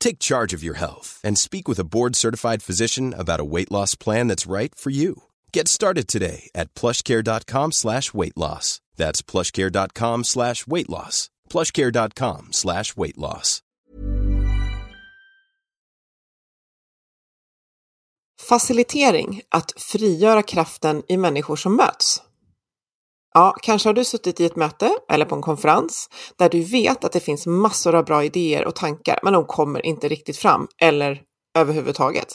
Take charge of your health and speak with a board-certified physician about a weight loss plan that's right for you. Get started today at plushcare.com slash weight loss. That's plushcare.com slash weight loss. plushcare.com slash weight loss. Facilitering, att frigöra kraften i människor som möts. Ja, kanske har du suttit i ett möte eller på en konferens där du vet att det finns massor av bra idéer och tankar, men de kommer inte riktigt fram eller överhuvudtaget.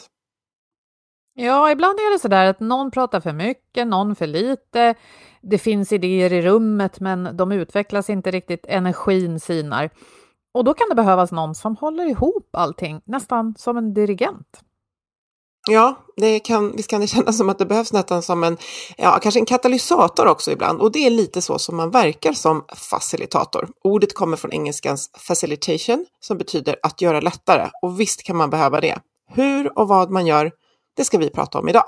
Ja, ibland är det så där att någon pratar för mycket, någon för lite. Det finns idéer i rummet, men de utvecklas inte riktigt, energin sinar. Och då kan det behövas någon som håller ihop allting, nästan som en dirigent. Ja, det kan, visst kan det kännas som att det behövs nästan som en, ja, kanske en katalysator också ibland. Och det är lite så som man verkar som facilitator. Ordet kommer från engelskans facilitation, som betyder att göra lättare. Och visst kan man behöva det. Hur och vad man gör, det ska vi prata om idag.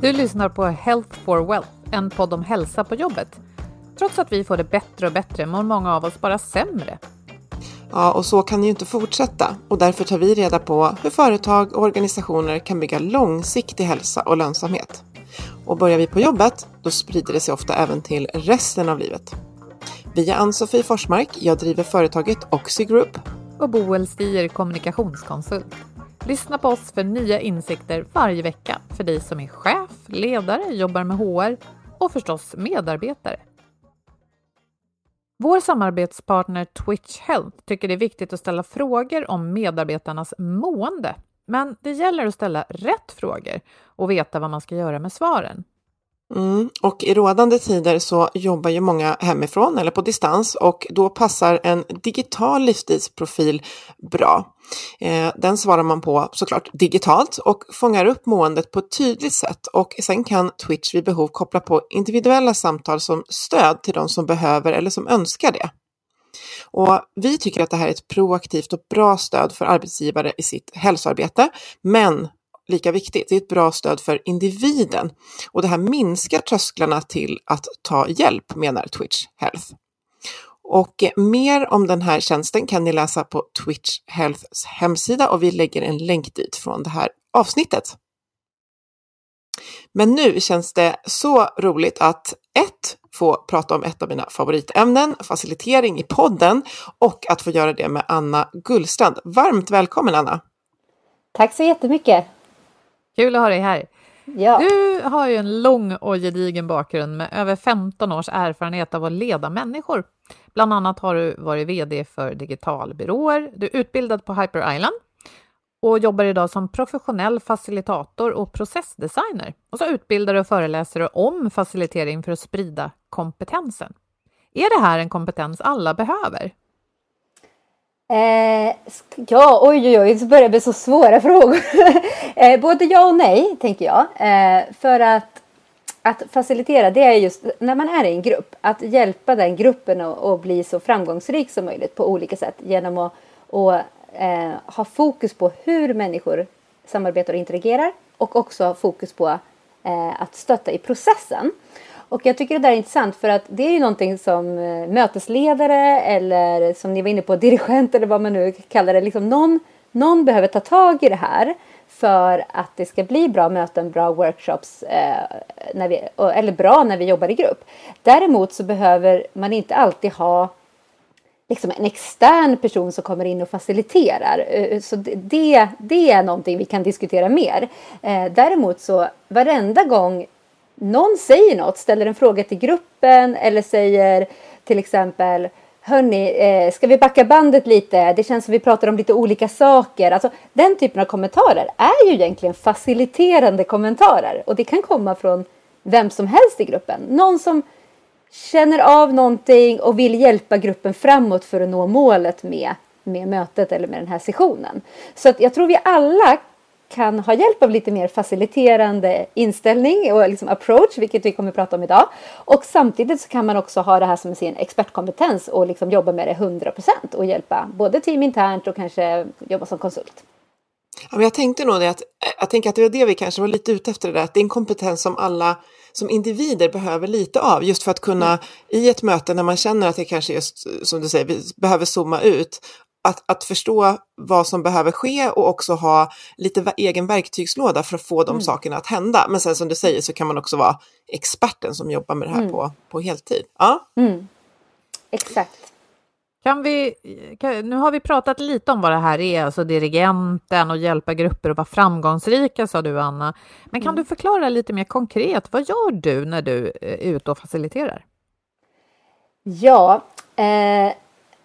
Du lyssnar på Health for Wealth, en podd om hälsa på jobbet. Trots att vi får det bättre och bättre mår många av oss bara sämre. Ja, och så kan det ju inte fortsätta. Och därför tar vi reda på hur företag och organisationer kan bygga långsiktig hälsa och lönsamhet. Och börjar vi på jobbet, då sprider det sig ofta även till resten av livet. Vi är Ann-Sofie Forsmark, jag driver företaget Oxy Group. Och Boel Stier, kommunikationskonsult. Lyssna på oss för nya insikter varje vecka för dig som är chef, ledare, jobbar med HR och förstås medarbetare. Vår samarbetspartner Twitch Health tycker det är viktigt att ställa frågor om medarbetarnas mående. Men det gäller att ställa rätt frågor och veta vad man ska göra med svaren. Mm. Och i rådande tider så jobbar ju många hemifrån eller på distans och då passar en digital livsstilsprofil bra. Eh, den svarar man på såklart digitalt och fångar upp måendet på ett tydligt sätt och sen kan Twitch vid behov koppla på individuella samtal som stöd till de som behöver eller som önskar det. Och vi tycker att det här är ett proaktivt och bra stöd för arbetsgivare i sitt hälsoarbete, men lika viktigt, det är ett bra stöd för individen. Och det här minskar trösklarna till att ta hjälp, menar Twitch Health. Och mer om den här tjänsten kan ni läsa på Twitch Healths hemsida och vi lägger en länk dit från det här avsnittet. Men nu känns det så roligt att ett, få prata om ett av mina favoritämnen, facilitering i podden och att få göra det med Anna Gullstrand. Varmt välkommen Anna! Tack så jättemycket! Kul att ha dig här! Ja. Du har ju en lång och gedigen bakgrund med över 15 års erfarenhet av att leda människor. Bland annat har du varit VD för digitalbyråer, du är utbildad på Hyper Island och jobbar idag som professionell facilitator och processdesigner. Och så utbildar du och föreläser du om facilitering för att sprida kompetensen. Är det här en kompetens alla behöver? Eh, ja, oj, oj, oj, så börjar det bli så svåra frågor. eh, både ja och nej, tänker jag. Eh, för att, att facilitera, det är just när man är i en grupp, att hjälpa den gruppen att bli så framgångsrik som möjligt på olika sätt genom att och, eh, ha fokus på hur människor samarbetar och interagerar och också ha fokus på eh, att stötta i processen. Och jag tycker det där är intressant för att det är ju någonting som eh, mötesledare eller som ni var inne på dirigent eller vad man nu kallar det. Liksom någon, någon behöver ta tag i det här för att det ska bli bra möten, bra workshops eh, när vi, eller bra när vi jobbar i grupp. Däremot så behöver man inte alltid ha liksom en extern person som kommer in och faciliterar. Eh, eh, så det, det är någonting vi kan diskutera mer. Däremot så varenda gång någon säger något, ställer en fråga till gruppen eller säger till exempel Hörni, eh, ska vi backa bandet lite? Det känns som vi pratar om lite olika saker. Alltså, den typen av kommentarer är ju egentligen faciliterande kommentarer och det kan komma från vem som helst i gruppen. Någon som känner av någonting och vill hjälpa gruppen framåt för att nå målet med, med mötet eller med den här sessionen. Så att jag tror vi alla kan ha hjälp av lite mer faciliterande inställning och liksom approach, vilket vi kommer att prata om idag. Och samtidigt så kan man också ha det här som sin expertkompetens och liksom jobba med det 100 procent och hjälpa både team internt och kanske jobba som konsult. Ja, men jag tänkte nog det att, jag tänker att det var det vi kanske var lite ute efter det där, att det är en kompetens som alla som individer behöver lite av, just för att kunna mm. i ett möte när man känner att det kanske just som du säger, vi behöver zooma ut, att, att förstå vad som behöver ske och också ha lite egen verktygslåda för att få de mm. sakerna att hända. Men sen som du säger så kan man också vara experten som jobbar med det här mm. på, på heltid. Ja. Mm. Exakt. Kan vi, kan, nu har vi pratat lite om vad det här är, alltså dirigenten och hjälpa grupper att vara framgångsrika sa du Anna. Men kan mm. du förklara lite mer konkret, vad gör du när du är ute och faciliterar? Ja, eh,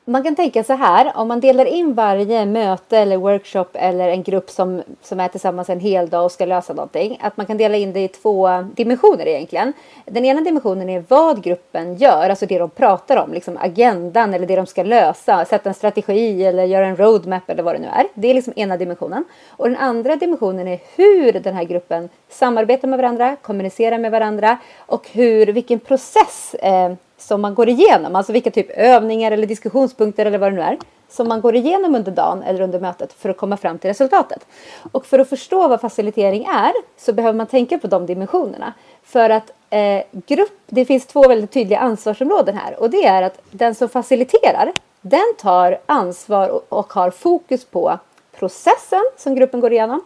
man kan tänka så här, om man delar in varje möte eller workshop eller en grupp som, som är tillsammans en hel dag och ska lösa någonting, att man kan dela in det i två dimensioner egentligen. Den ena dimensionen är vad gruppen gör, alltså det de pratar om, liksom agendan eller det de ska lösa, sätta en strategi eller göra en roadmap eller vad det nu är. Det är liksom ena dimensionen. Och den andra dimensionen är hur den här gruppen samarbetar med varandra, kommunicerar med varandra och hur, vilken process eh, som man går igenom, alltså vilka typ övningar eller diskussionspunkter eller vad det nu är, som man går igenom under dagen eller under mötet för att komma fram till resultatet. Och för att förstå vad facilitering är så behöver man tänka på de dimensionerna. För att eh, grupp, det finns två väldigt tydliga ansvarsområden här och det är att den som faciliterar, den tar ansvar och, och har fokus på processen som gruppen går igenom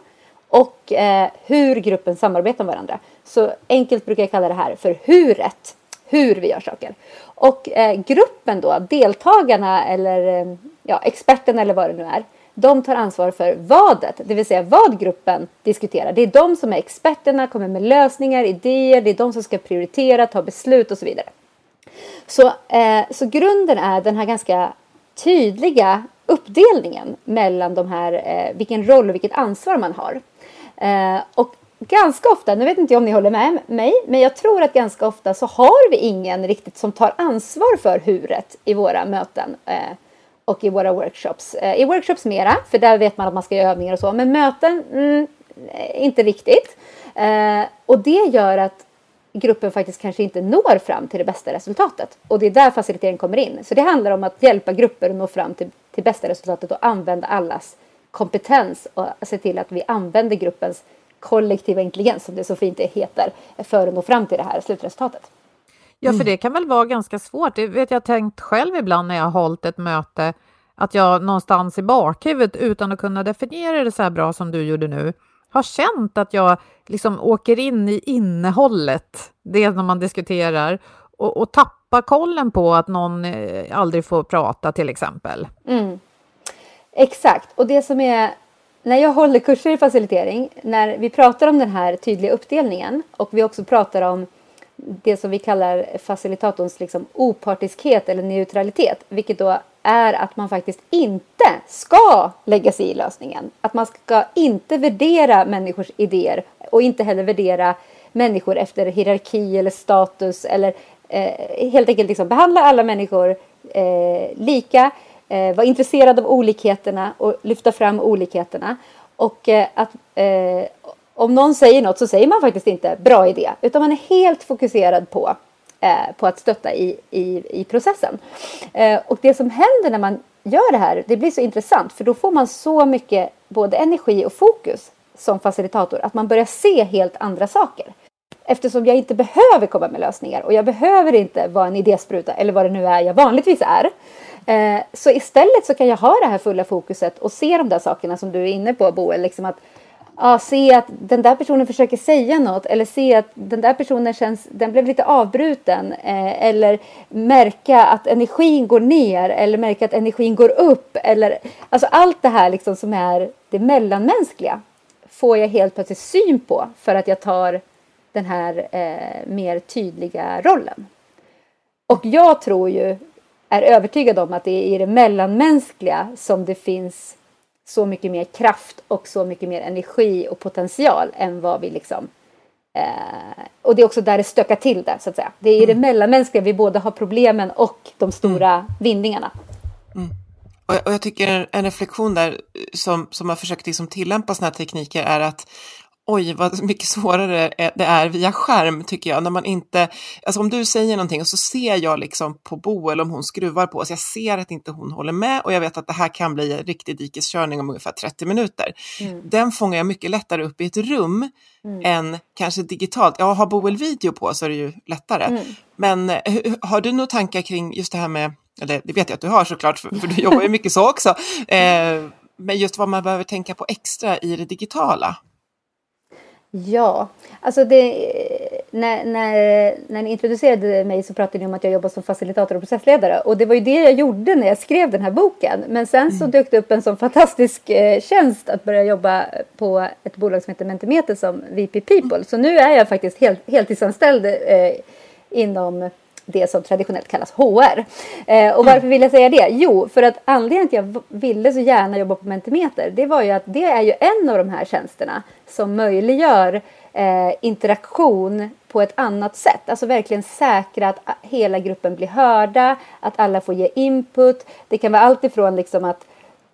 och eh, hur gruppen samarbetar med varandra. Så enkelt brukar jag kalla det här för huret hur vi gör saker. Och eh, gruppen då, deltagarna eller eh, ja, experterna eller vad det nu är, de tar ansvar för vadet, det vill säga vad gruppen diskuterar. Det är de som är experterna, kommer med lösningar, idéer, det är de som ska prioritera, ta beslut och så vidare. Så, eh, så grunden är den här ganska tydliga uppdelningen mellan de här, eh, vilken roll och vilket ansvar man har. Eh, och ganska ofta, nu vet inte jag om ni håller med mig, men jag tror att ganska ofta så har vi ingen riktigt som tar ansvar för huret i våra möten eh, och i våra workshops. Eh, I workshops mera, för där vet man att man ska göra övningar och så, men möten mm, eh, inte riktigt. Eh, och det gör att gruppen faktiskt kanske inte når fram till det bästa resultatet. Och det är där facilitering kommer in. Så det handlar om att hjälpa grupper att nå fram till, till bästa resultatet och använda allas kompetens och se till att vi använder gruppens kollektiva intelligens som det så fint heter för att nå fram till det här slutresultatet. Ja, för mm. det kan väl vara ganska svårt. Det vet jag tänkt själv ibland när jag har hållit ett möte, att jag någonstans i bakhuvudet utan att kunna definiera det så här bra som du gjorde nu, har känt att jag liksom åker in i innehållet, det när man diskuterar, och, och tappar kollen på att någon eh, aldrig får prata till exempel. Mm. Exakt, och det som är när jag håller kurser i facilitering, när vi pratar om den här tydliga uppdelningen och vi också pratar om det som vi kallar facilitatorns liksom opartiskhet eller neutralitet, vilket då är att man faktiskt inte ska lägga sig i lösningen. Att man ska inte värdera människors idéer och inte heller värdera människor efter hierarki eller status eller eh, helt enkelt liksom behandla alla människor eh, lika eh, vara intresserad av olikheterna och lyfta fram olikheterna. Och eh, att eh, om någon säger något så säger man faktiskt inte bra idé, utan man är helt fokuserad på, eh, på att stötta i, i, i processen. Eh, och det som händer när man gör det här, det blir så intressant för då får man så mycket både energi och fokus som facilitator att man börjar se helt andra saker. Eftersom jag inte behöver komma med lösningar och jag behöver inte vara en idéspruta eller vad det nu är jag vanligtvis är. Eh, så istället så kan jag ha det här fulla fokuset och se de där sakerna som du är inne på Boel. Liksom att ja, se att den där personen försöker säga något eller se att den där personen känns, den blev lite avbruten eh, eller märka att energin går ner eller märka att energin går upp eller alltså allt det här liksom som är det mellanmänskliga får jag helt plötsligt syn på för att jag tar den här eh, mer tydliga rollen. Och jag tror ju, är övertygad om att det är i det mellanmänskliga som det finns så mycket mer kraft och så mycket mer energi och potential än vad vi liksom eh, och det är också där det stökar till det så att säga. Det är i det mm. mellanmänskliga vi både har problemen och de stora mm. vinningarna. Mm. Och, jag, och jag tycker en reflektion där som, som har försökt liksom tillämpa sådana här tekniker är att oj vad mycket svårare det är via skärm tycker jag, när man inte, alltså om du säger någonting och så ser jag liksom på Boel om hon skruvar på så jag ser att inte hon håller med och jag vet att det här kan bli en riktig dikeskörning om ungefär 30 minuter. Mm. Den fångar jag mycket lättare upp i ett rum mm. än kanske digitalt. Ja, har Boel video på så är det ju lättare. Mm. Men eh, har du några tankar kring just det här med, eller det vet jag att du har såklart, för, för du jobbar ju mycket så också, eh, men just vad man behöver tänka på extra i det digitala? Ja, alltså det, när, när, när ni introducerade mig så pratade ni om att jag jobbar som facilitator och processledare och det var ju det jag gjorde när jag skrev den här boken. Men sen så mm. dök det upp en sån fantastisk eh, tjänst att börja jobba på ett bolag som heter Mentimeter som VP People. Så nu är jag faktiskt helt, heltidsanställd eh, inom det som traditionellt kallas HR. Eh, och varför vill jag säga det? Jo, för att anledningen till att jag ville så gärna jobba på Mentimeter, det var ju att det är ju en av de här tjänsterna som möjliggör eh, interaktion på ett annat sätt. Alltså verkligen säkra att hela gruppen blir hörda, att alla får ge input. Det kan vara allt ifrån liksom att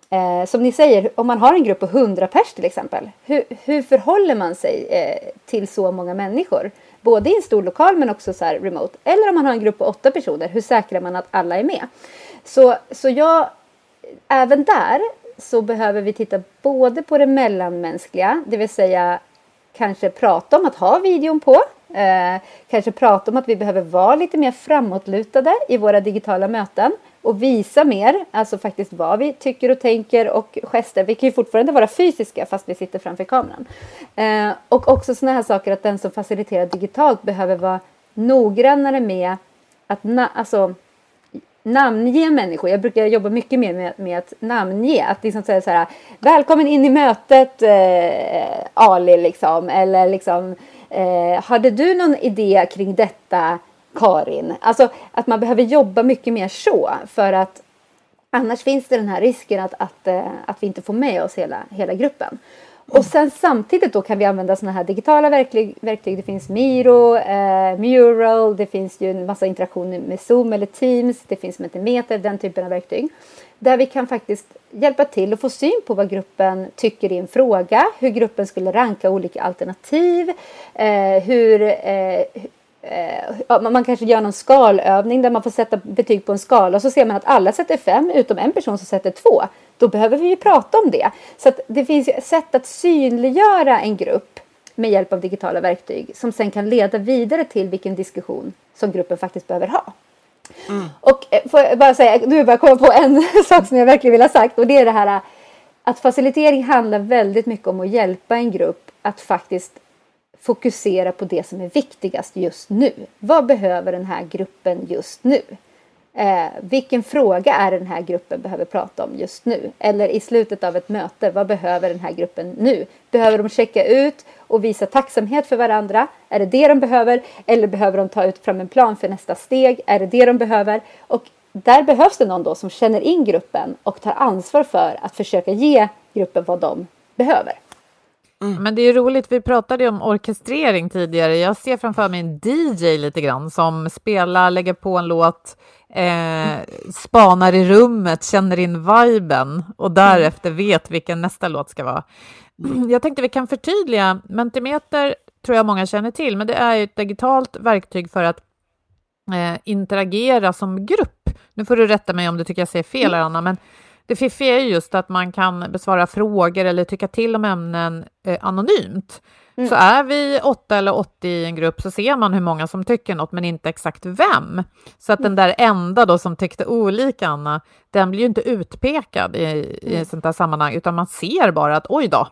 Eh, som ni säger, om man har en grupp på 100 pers till exempel, hur, hur förhåller man sig eh, till så många människor? Både i en stor lokal men också så remote. Eller om man har en grupp på åtta personer, hur säkrar man att alla är med? Så, så jag, även där så behöver vi titta både på det mellanmänskliga, det vill säga kanske prata om att ha videon på. Eh, kanske prata om att vi behöver vara lite mer framåtlutade i våra digitala möten och visa mer, alltså faktiskt vad vi tycker och tänker och gester. Vi kan ju fortfarande vara fysiska fast vi sitter framför kameran. Eh, och också sådana här saker att den som faciliterar digitalt behöver vara noggrannare med att na alltså, namnge människor. Jag brukar jobba mycket mer med, med att namnge. Att liksom säga så här, välkommen in i mötet eh, Ali liksom. Eller liksom, eh, hade du någon idé kring detta Karin. Alltså att man behöver jobba mycket mer så för att annars finns det den här risken att, att, eh, att vi inte får med oss hela, hela gruppen. Och sen samtidigt då kan vi använda sådana här digitala verktyg. verktyg. Det finns Miro, eh, Mural, det finns ju en massa interaktioner med Zoom eller Teams, det finns Mentimeter, den typen av verktyg. Där vi kan faktiskt hjälpa till och få syn på vad gruppen tycker i en fråga, hur gruppen skulle ranka olika alternativ, eh, hur, eh, eh, man kanske gör någon skalövning där man får sätta betyg på en skala och så ser man att alla sätter fem utom en person som sätter två. Då behöver vi ju prata om det. Så det finns sätt att synliggöra en grupp med hjälp av digitala verktyg som sen kan leda vidare till vilken diskussion som gruppen faktiskt behöver ha. Mm. Och eh, får jag bara säga, nu bara komma på en sak som jag verkligen vill ha sagt och det är det här att facilitering handlar väldigt mycket om att hjälpa en grupp att faktiskt fokusera på det som är viktigast just nu. Vad behöver den här gruppen just nu? Eh, vilken fråga är den här gruppen behöver prata om just nu? Eller i slutet av ett möte, vad behöver den här gruppen nu? Behöver de checka ut och visa tacksamhet för varandra? Är det det de behöver? Eller behöver de ta ut fram en plan för nästa steg? Är det det de behöver? Och där behövs det någon då som känner in gruppen och tar ansvar för att försöka ge gruppen vad de behöver. Mm. Men det är roligt, vi pratade om orkestrering tidigare. Jag ser framför mig en DJ lite grann som spelar, lägger på en låt, eh, spanar i rummet, känner in viben och därefter vet vilken nästa låt ska vara. Jag tänkte vi kan förtydliga. Mentimeter tror jag många känner till, men det är ett digitalt verktyg för att eh, interagera som grupp. Nu får du rätta mig om du tycker jag säger fel, mm. Anna, men det fiffiga är just att man kan besvara frågor eller tycka till om ämnen eh, anonymt. Mm. Så är vi åtta eller 80 i en grupp så ser man hur många som tycker något, men inte exakt vem. Så att mm. den där enda då som tyckte olika, Anna, den blir ju inte utpekad i, i mm. sånt här sammanhang, utan man ser bara att oj då,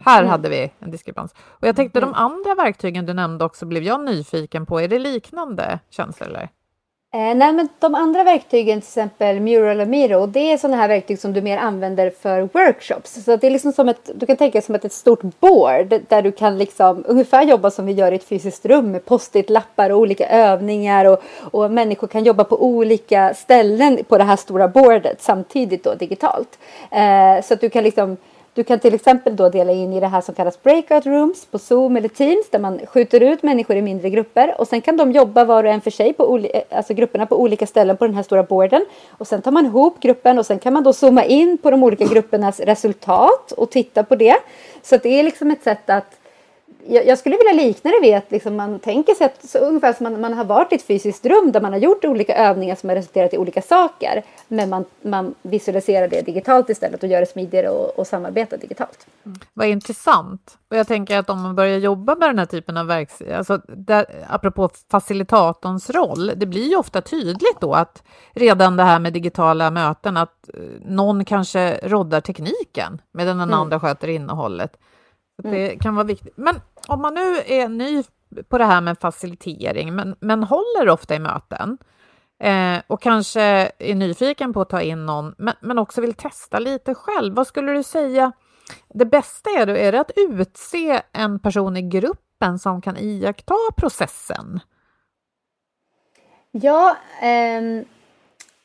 här mm. hade vi en diskrepans. Och jag tänkte mm. de andra verktygen du nämnde också blev jag nyfiken på. Är det liknande känslor? Eller? Eh, nej, men de andra verktygen, till exempel Mural och Miro, det är sådana här verktyg som du mer använder för workshops. Så det är liksom som ett, du kan tänka dig som ett, ett stort board där du kan liksom ungefär jobba som vi gör i ett fysiskt rum med post-it-lappar och olika övningar och, och människor kan jobba på olika ställen på det här stora boardet samtidigt då digitalt. Eh, så att du kan liksom du kan till exempel då dela in i det här som kallas breakout rooms på Zoom eller Teams där man skjuter ut människor i mindre grupper och sen kan de jobba var och en för sig, på eh, alltså grupperna på olika ställen på den här stora boarden. Och sen tar man ihop gruppen och sen kan man då zooma in på de olika gruppernas resultat och titta på det. Så det är liksom ett sätt att jag, jag, skulle vilja likna det vid att liksom man tänker sig att så ungefär som man, man har varit i ett fysiskt rum där man har gjort olika övningar som har resulterat i olika saker. Men man, man visualiserar det digitalt istället och gör det smidigare och, och samarbeta digitalt. Mm. Vad intressant. Och jag tänker att om man börjar jobba med den här typen av verksamhet, alltså apropå facilitatorns roll, det blir ju ofta tydligt då att redan det här med digitala möten, att eh, någon kanske roddar tekniken medan den mm. andra sköter innehållet. Så det mm. kan vara viktigt. Men om man nu är ny på det här med facilitering, men, men håller ofta i möten eh, och kanske är nyfiken på att ta in någon, men, men också vill testa lite själv. Vad skulle du säga det bästa är? Då, är det att utse en person i gruppen som kan iaktta processen? Ja, eh,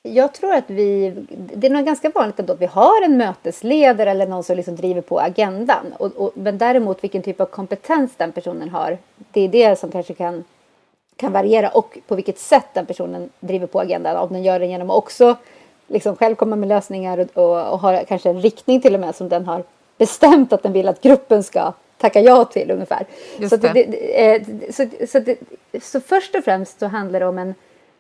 jag tror att vi, det är nog ganska vanligt att vi har en mötesledare eller någon som liksom driver på agendan. Och, och, men däremot vilken typ av kompetens den personen har, det är det som kanske kan, kan variera och på vilket sätt den personen driver på agendan. Om den gör det genom att också liksom själv komma med lösningar och, och, och har kanske en riktning till och med som den har bestämt att den vill att gruppen ska tacka ja till ungefär. Så, det. Det, eh, så, så, det, så först och främst så handlar det om en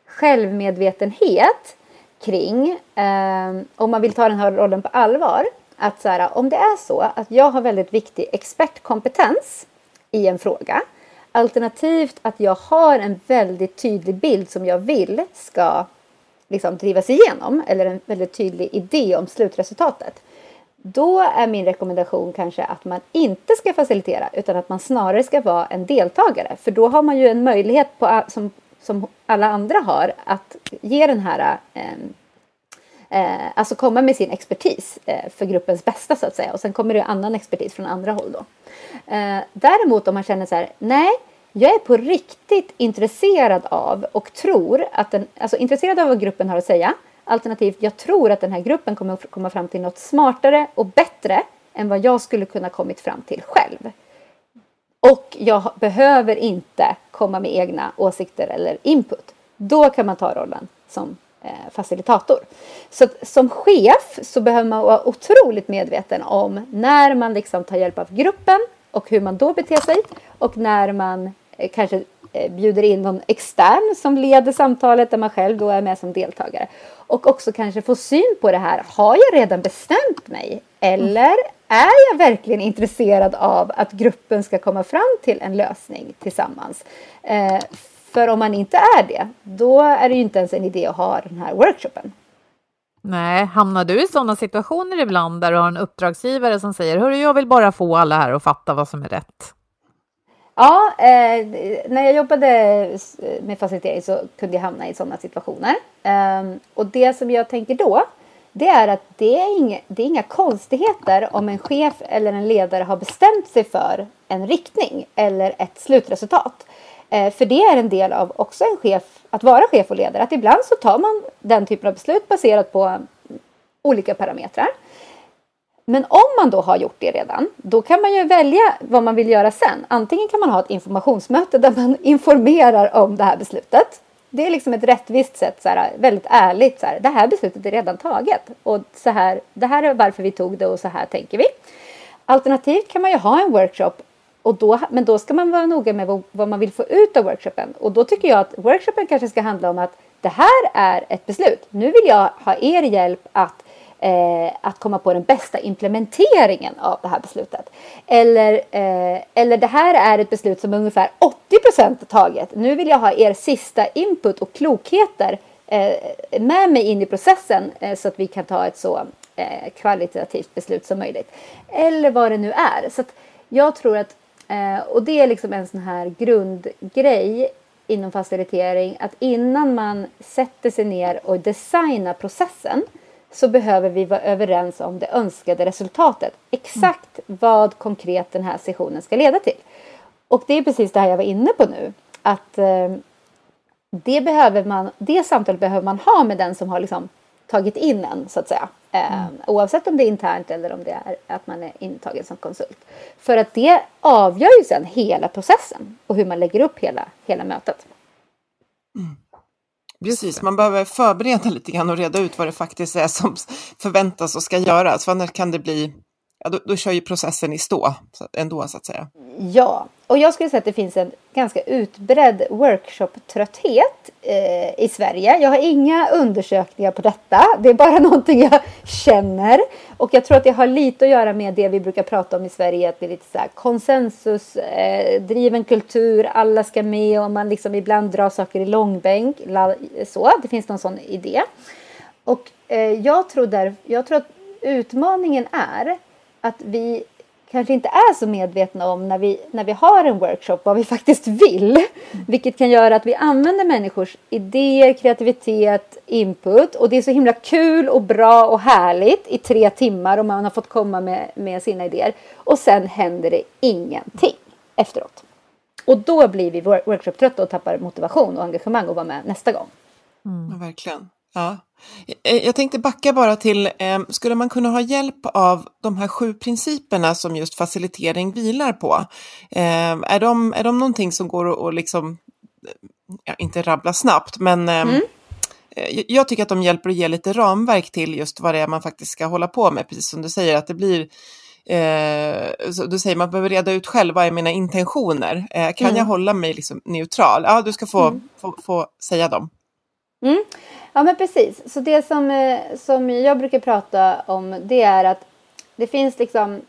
självmedvetenhet kring, eh, om man vill ta den här rollen på allvar, att så här, om det är så att jag har väldigt viktig expertkompetens i en fråga, alternativt att jag har en väldigt tydlig bild som jag vill ska liksom drivas igenom, eller en väldigt tydlig idé om slutresultatet. Då är min rekommendation kanske att man inte ska facilitera utan att man snarare ska vara en deltagare. För då har man ju en möjlighet på, som som alla andra har att ge den här eh, eh, alltså komma med sin expertis eh, för gruppens bästa så att säga och sen kommer det annan expertis från andra håll då. Eh, däremot om man känner så här, nej, jag är på riktigt intresserad av och tror att den, alltså intresserad av vad gruppen har att säga. Alternativt, jag tror att den här gruppen kommer att komma fram till något smartare och bättre än vad jag skulle kunna kommit fram till själv. Och jag behöver inte komma med egna åsikter eller input. Då kan man ta rollen som eh, facilitator. Så som chef så behöver man vara otroligt medveten om när man liksom tar hjälp av gruppen och hur man då beter sig och när man eh, kanske eh, bjuder in någon extern som leder samtalet där man själv då är med som deltagare. Och också kanske få syn på det här. Har jag redan bestämt mig? Eller är jag verkligen intresserad av att gruppen ska komma fram till en lösning tillsammans? Eh, för om man inte är det, då är det ju inte ens en idé att ha den här workshopen. Nej, hamnar du i sådana situationer ibland där du har en uppdragsgivare som säger Hörru, jag vill bara få alla här att fatta vad som är rätt? Ja, eh, när jag jobbade med facilitering så kunde jag hamna i sådana situationer. Eh, och det som jag tänker då, det är att det är, inga, det är inga konstigheter om en chef eller en ledare har bestämt sig för en riktning eller ett slutresultat. Eh, för det är en del av också en chef, att vara chef och ledare. Att ibland så tar man den typen av beslut baserat på olika parametrar. men om man då har gjort det redan, då kan man ju välja vad man vill göra sen. Antingen kan man ha ett informationsmöte där man informerar om det här beslutet. Det är liksom ett rättvist sätt, så här, väldigt ärligt. Så här, det här beslutet är redan taget och så här, det här är varför vi tog det och så här tänker vi. Alternativt kan man ju ha en workshop och då, men då ska man vara noga med vad, vad man vill få ut av workshopen. Och då tycker jag att workshopen kanske ska handla om att det här är ett beslut. Nu vill jag ha er hjälp att eh, att komma på den bästa implementeringen av det här beslutet. Eller, eh, eller det här är ett beslut som är ungefär 80 procent taget. Nu vill jag ha er sista input och klokheter eh, med mig in i processen eh, så att vi kan ta ett så eh, kvalitativt beslut som möjligt. Eller vad det nu är. Så jag tror att, eh, och det är liksom en sån här grundgrej inom facilitering att innan man sätter sig ner och designar processen så behöver vi vara överens om det önskade resultatet. Exakt mm. vad konkret den här sessionen ska leda till. Och det är precis det här jag var inne på nu. Att eh, det, behöver man, det samtalet behöver man ha med den som har liksom tagit in en så att säga. Eh, mm. Oavsett om det är internt eller om det är att man är intagen som konsult. För att det avgör ju sen hela processen och hur man lägger upp hela, hela mötet. Mm. Precis, man behöver förbereda lite grann och reda ut vad det faktiskt är som förväntas och ska göras. För annars kan det bli, ja, då, då kör ju processen i stå ändå så att säga. Ja, och jag skulle säga att det finns en ganska utbredd workshop-trötthet eh, i Sverige. Jag har inga undersökningar på detta. Det är bara någonting jag känner. Och jag tror att det har lite att göra med det vi brukar prata om i Sverige. Att det är lite så här konsensus, eh, kultur. Alla ska med och man liksom ibland drar saker i långbänk. Så, det finns någon sån idé. Och eh, jag, tror där, jag tror att utmaningen är att vi kanske inte är så medvetna om när vi, när vi har en workshop vad vi faktiskt vill. Vilket kan göra att vi använder människors idéer, kreativitet, input och det är så himla kul och bra och härligt i tre timmar och man har fått komma med, med sina idéer. Och sen händer det ingenting efteråt. Och då blir vi workshop-trötta och tappar motivation och engagemang att vara med nästa gång. Mm. Ja, verkligen. Ja. Eh, jag tänkte backa bara till, eh, skulle man kunna ha hjälp av de här sju principerna som just facilitering vilar på? Eh, är, de, är de någonting som går att liksom, ja, inte rabbla snabbt, men mm. jag tycker att de hjälper att ge lite ramverk till just vad det är man faktiskt ska hålla på med, precis som du säger, att det blir Eh, så du säger man behöver reda ut själv, vad är mina intentioner? Eh, kan mm. jag hålla mig liksom neutral? Ja, du ska få, mm. få, få säga dem. Mm. Ja men precis. Så det som, eh, som jag brukar prata om det är att det finns liksom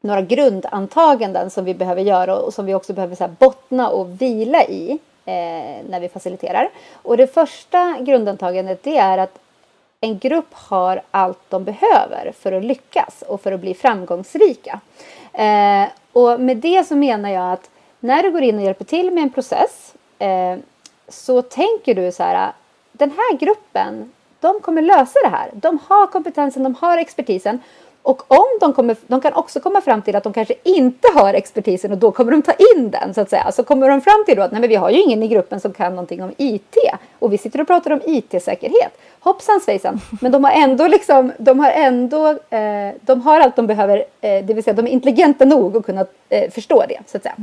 några grundantaganden som vi behöver göra och som vi också behöver så bottna och vila i eh, när vi faciliterar. Och det första grundantagandet det är att en grupp har allt de behöver för att lyckas och för att bli framgångsrika. Eh, och med det så menar jag att när du går in och hjälper till med en process eh, så tänker du så här den här gruppen, de kommer lösa det här. De har kompetensen, de har expertisen. Och om de, kommer, de kan också komma fram till att de kanske inte har expertisen och då kommer de ta in den så att säga. Så kommer de fram till då att nej men vi har ju ingen i gruppen som kan någonting om IT och vi sitter och pratar om IT-säkerhet. Hoppsan svejsan, men de har ändå liksom, de har ändå, eh, de har allt de behöver, eh, det vill säga de är intelligenta nog att kunna eh, förstå det så att säga.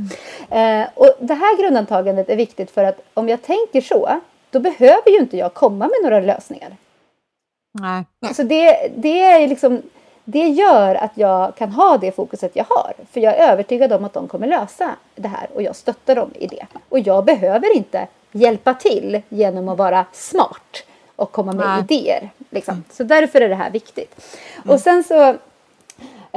Mm. och det här grundantagandet är viktigt för att om jag tänker så då behöver ju inte jag komma med några lösningar. Nej. Alltså det, det, är liksom, det gör att jag kan ha det fokuset jag har. För jag är övertygad om att de kommer lösa det här och jag stöttar dem i det. Och jag behöver inte hjälpa till genom att vara smart och komma med Nej. idéer. Liksom. Så därför är det här viktigt. Mm. Och sen så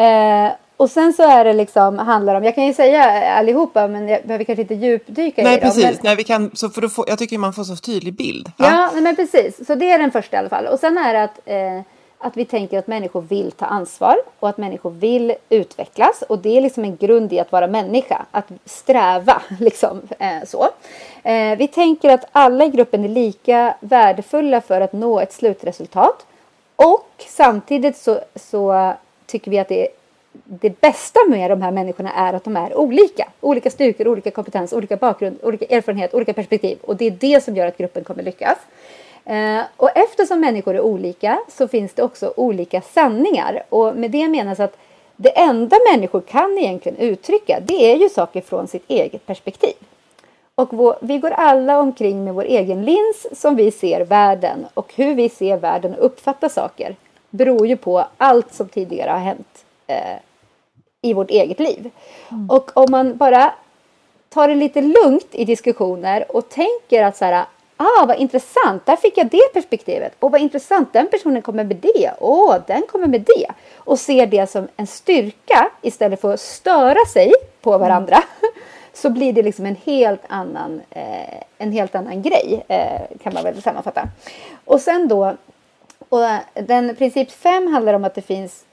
eh, och sen så är det liksom, handlar om, jag kan ju säga allihopa men jag behöver kanske inte djupdyka nej, i dem. Precis. Men... Nej, vi kan, så för få, jag tycker man får så tydlig bild. Ja, ja men precis. Så det är den första i alla fall. Och sen är det att, eh, att vi tänker att människor vill ta ansvar och att människor vill utvecklas. Och det är liksom en grund i att vara människa, att sträva liksom eh, så. Eh, vi tänker att alla i gruppen är lika värdefulla för att nå ett slutresultat. Och samtidigt så, så tycker vi att det är det bästa med de här människorna är att de är olika. Olika styrkor, olika kompetens, olika bakgrund, olika erfarenhet, olika perspektiv. Och det är det som gör att gruppen kommer lyckas. Eh, och eftersom människor är olika så finns det också olika sanningar. Och med det menas att det enda människor kan egentligen uttrycka det är ju saker från sitt eget perspektiv. Och vår, vi går alla omkring med vår egen lins som vi ser världen och hur vi ser världen och uppfattar saker beror ju på allt som tidigare har hänt eh, i vårt eget liv. Mm. Och om man bara tar det lite lugnt i diskussioner och tänker att så här, ah vad intressant, där fick jag det perspektivet. Och vad intressant, den personen kommer med det. Åh, oh, den kommer med det. Och ser det som en styrka istället för att störa sig på varandra. Mm. Så blir det liksom en helt annan, eh, en helt annan grej, eh, kan man väl sammanfatta. Och sen då, och den princip 5 handlar om att det finns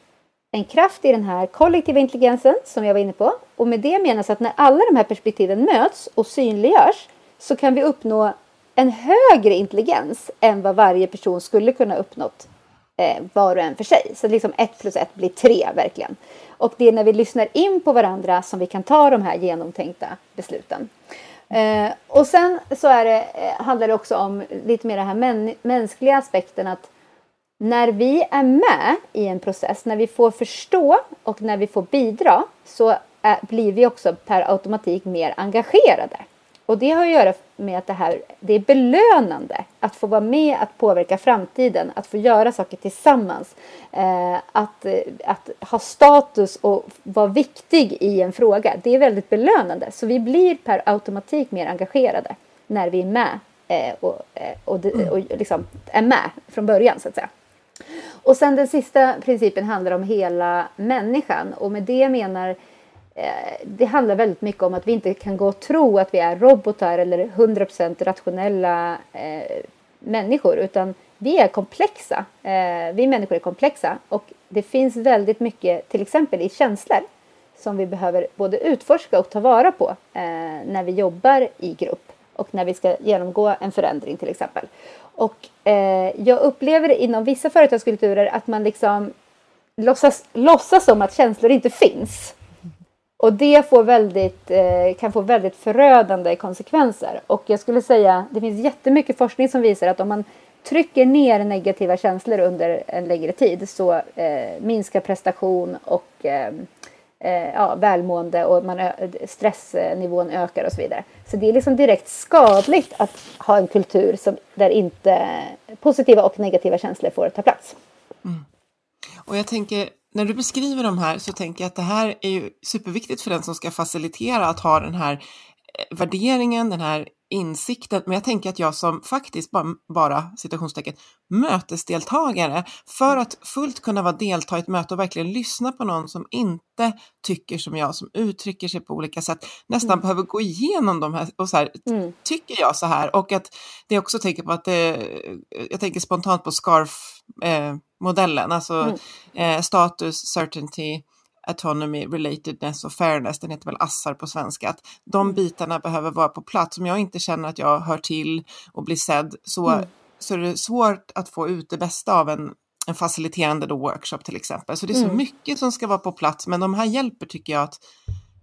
en kraft i den här kollektiva intelligensen som jag var inne på. Och med det menas att när alla de här perspektiven möts och synliggörs så kan vi uppnå en högre intelligens än vad varje person skulle kunna uppnått eh, var och en för sig. Så liksom ett plus ett blir tre verkligen. Och det är när vi lyssnar in på varandra som vi kan ta de här genomtänkta besluten. Eh, och sen så är det, eh, handlar det också om lite mer den här män, mänskliga aspekten att när vi är med i en process, när vi får förstå och när vi får bidra så är, blir vi också per automatik mer engagerade. Och det har att göra med att det här det är belönande att få vara med, att påverka framtiden, att få göra saker tillsammans. Eh, att, eh, att ha status och vara viktig i en fråga, det är väldigt belönande. Så vi blir per automatik mer engagerade när vi är med eh, och, eh, och, och, och liksom är med från början så att säga. Och sen den sista principen handlar om hela människan. Och med det menar eh, det handlar väldigt mycket om att vi inte kan gå och tro att vi är robotar eller 100% rationella eh, människor utan vi är komplexa. Eh, vi människor är komplexa. Och det finns väldigt mycket till exempel i känslor som vi behöver både utforska och ta vara på eh, när vi jobbar i grupp och när vi ska genomgå en förändring till exempel. Och eh, jag upplever inom vissa företagskulturer att man liksom låtsas, låtsas som att känslor inte finns. Och det får väldigt, eh, kan få väldigt förödande konsekvenser. Och jag skulle säga, det finns jättemycket forskning som visar att om man trycker ner negativa känslor under en längre tid så eh, minskar prestation och eh, eh, ja, välmående och man, stressnivån ökar och så vidare. Så det är liksom direkt skadligt att ha en kultur som, där inte positiva och negativa känslor får ta plats. Mm. Och jag tänker, när du beskriver de här så tänker jag att det här är ju superviktigt för den som ska facilitera att ha den här eh, värderingen, den här insikten, men jag tänker att jag som faktiskt bara, bara citationstecken, mötesdeltagare, för att fullt kunna vara delta i ett möte och verkligen lyssna på någon som inte tycker som jag, som uttrycker sig på olika sätt, nästan mm. behöver gå igenom de här och så här, mm. tycker jag så här? Och att det också tänker på att det, jag tänker spontant på SCARF-modellen, eh, alltså mm. eh, status, certainty, autonomy, relatedness och fairness, den heter väl ASSAR på svenska, att de mm. bitarna behöver vara på plats. Om jag inte känner att jag hör till och blir sedd så, mm. så är det svårt att få ut det bästa av en, en faciliterande då workshop till exempel. Så det är så mm. mycket som ska vara på plats, men de här hjälper tycker jag att,